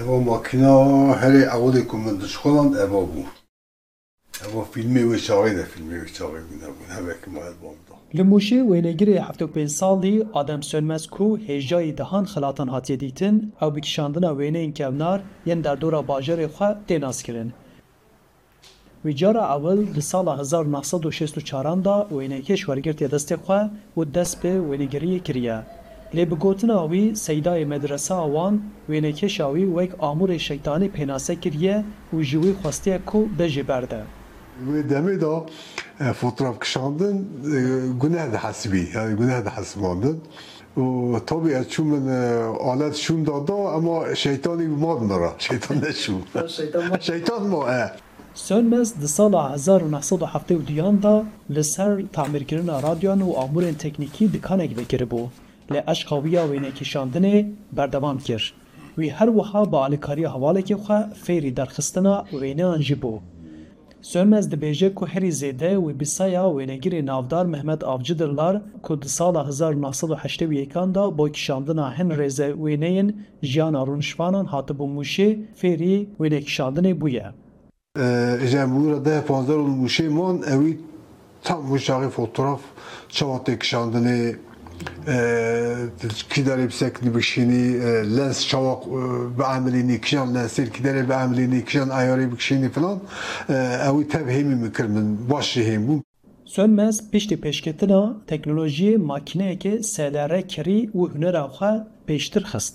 Eva makîna herê ewilê ku min dişxuland eva bû. Eva fîlmê wê çaxê de fîlmê wê çaxê bûn hebûn hevek ma ev bam da. Li Mûşê wênegirê heft û pênc salî Adem Sönmez ku hêjayî dehan xelatan hatiye dîtin ew bi kişandina wêneyên kevnar yên derdora bajarê xwe tê naskirin. Wî cara ewil di sala hezar û neh sed û şêst û çaran da wênekêş wergirtiye destê xwe û dest bi wênegiriyê kiriye. Lê bi gotina wî Seydayê Medresaa wan wênekêşa wî wek amûrê şeytanî pênase kiriye û ji wî xwestiye ku be jê berde. Wê demê de fotoğraf kişandin guneh dihesibî, yanî guneh dihesibandin. Û tabî ez çû min alet şûnda da ema şeytanî ma di min re. Şeytan neşû. Şeytan ma e. Sönmez di sala hezar û neh sed û heftê û duyan de li ser tamîrkirina radyoyan û amûrên teknîkî dikanek vekiribû, lê eşqa wî ya wênekîşandinê berdewam kir. Wî her wiha bi alikariya hevalekê xwe fêrî derxistina wêneyan jî bû. Sönmez dibêje ku herî zêde wê bi saya wênegirê navdar Mehmet Avcı Dırlar ku di sala hezar û neh sed û heştê û yêkan de bo kişandina hin rêze wêneyên jiyana rûniştvanan hatibû Mûşê, fêrî wênekişandinê bûye. Ji em wira deh panzdeh rol Mûşê man ewî Tam vî çaxê fotoraf çawa tê kişandinê, kî derê bi seknî bikişînî, lens çawa bi emilînî, kîjan lensêr kî derê bi emilînî, kîjan ayarê bikişînî filan ewî tev hêmî min kir min baş jî hêm bû. Sönmez piştî pêşketina teknolojiyê makîneyekê SLR kirî û hunera xwe pêştir xist.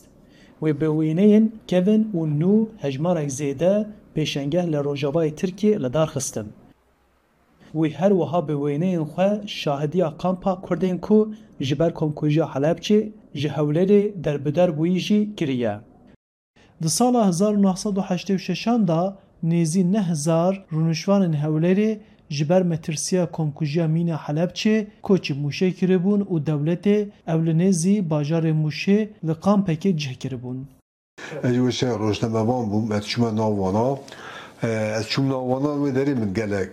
Wê bi wêneyên kevin û nû hejmarek zêde pêşengeh li rojavayê Tirkiyê li dar xistin. Wî her wiha bi wêneyên xwe şahidiya kampa Kurdên ku ji ber komkujiya Helebcê ji Hewlêrê derbider bûyî jî kiriye. Di sala hezar û neh sed û heştê û şeş an de nêzî neh hezar rûniştvanên Hewlêrê ji ber metirsiya komkujiya mîna Helebcê koçî Mûşê kiribûn û dewletê ew li nêzî bajarê Mûşê li kampekê cih kiribûn. Ez wisa rojnamevan bûm, ez çûme nav wana. Ez çûm nav wana wê derê min gelek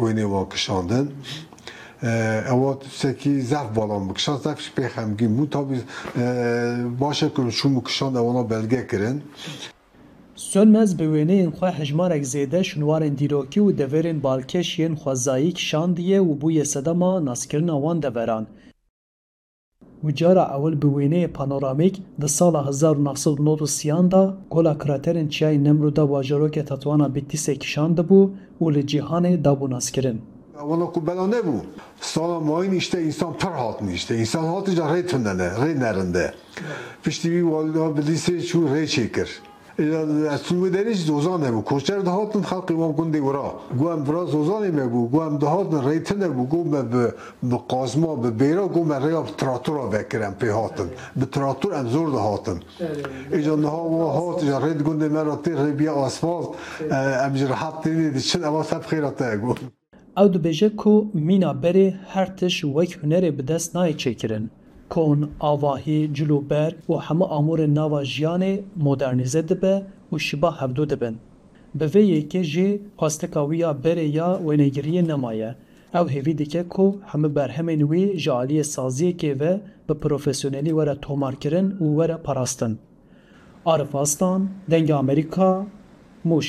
wênê wan kişandin. Ewa tiştekî zehf bala min kişand, zehf jî pê xemgîn bûm. Tabî baş e ku min çûm û kişand ew wana belge kirin. Sönmez bi wêneyên xwe hejmarek zêde şûnwarên dîrokî û deverên balkêş yên xwezayî kişandiye û bûye sedema naskirina wan deveran. Û cara ewil bi wêneyê panoramîk di sala hezar û neh sed û nod û sîyan de gola kraterên çiyayê Nemrûda bajarokê Tetwana Bitîsê kişandibû û li cîhanê dabû naskirin. Wana ku bela nebû. Sala mayîn îşte însan pirr hat nîşte. Însan hat îşte rê tunene, rê nerinde. Piştî wî waliha Bitîsê çû rê çêkir. Ez Sûmêderê jî zozan hebû. Koçer dihatin xelqê wan gundê wira. Got em vira zozanê me bû. Got em dihatin rey tune bû. Got me bi qazma, bi bêra got me reya bi traktora vekir em pê hatin. Bi traktor em zor dihatin. Îja niha wan hat îja rê di gundê me ra tê rê bîya asfalt. Em jî rehet tênê diçin ewa se bi xêra te ye got. Ew dibêje ku mîna berê her tişt wek hunerê bi dest nayê çêkirin. Kon, avahî, cilûber û hemû amûrên nava jiyanê modernîze dibe û şiba hevdu dibin. Bi vê yekê jî xwestika wî ya berê ya wênegiriyê nemaye. Ew hêvî dike ku hemû berhemên wî ji aliyê saziyekê ve bi profesyonelî were tomarkirin û were parastin. Arif Aslan, Dengê Amerîka, Mûş.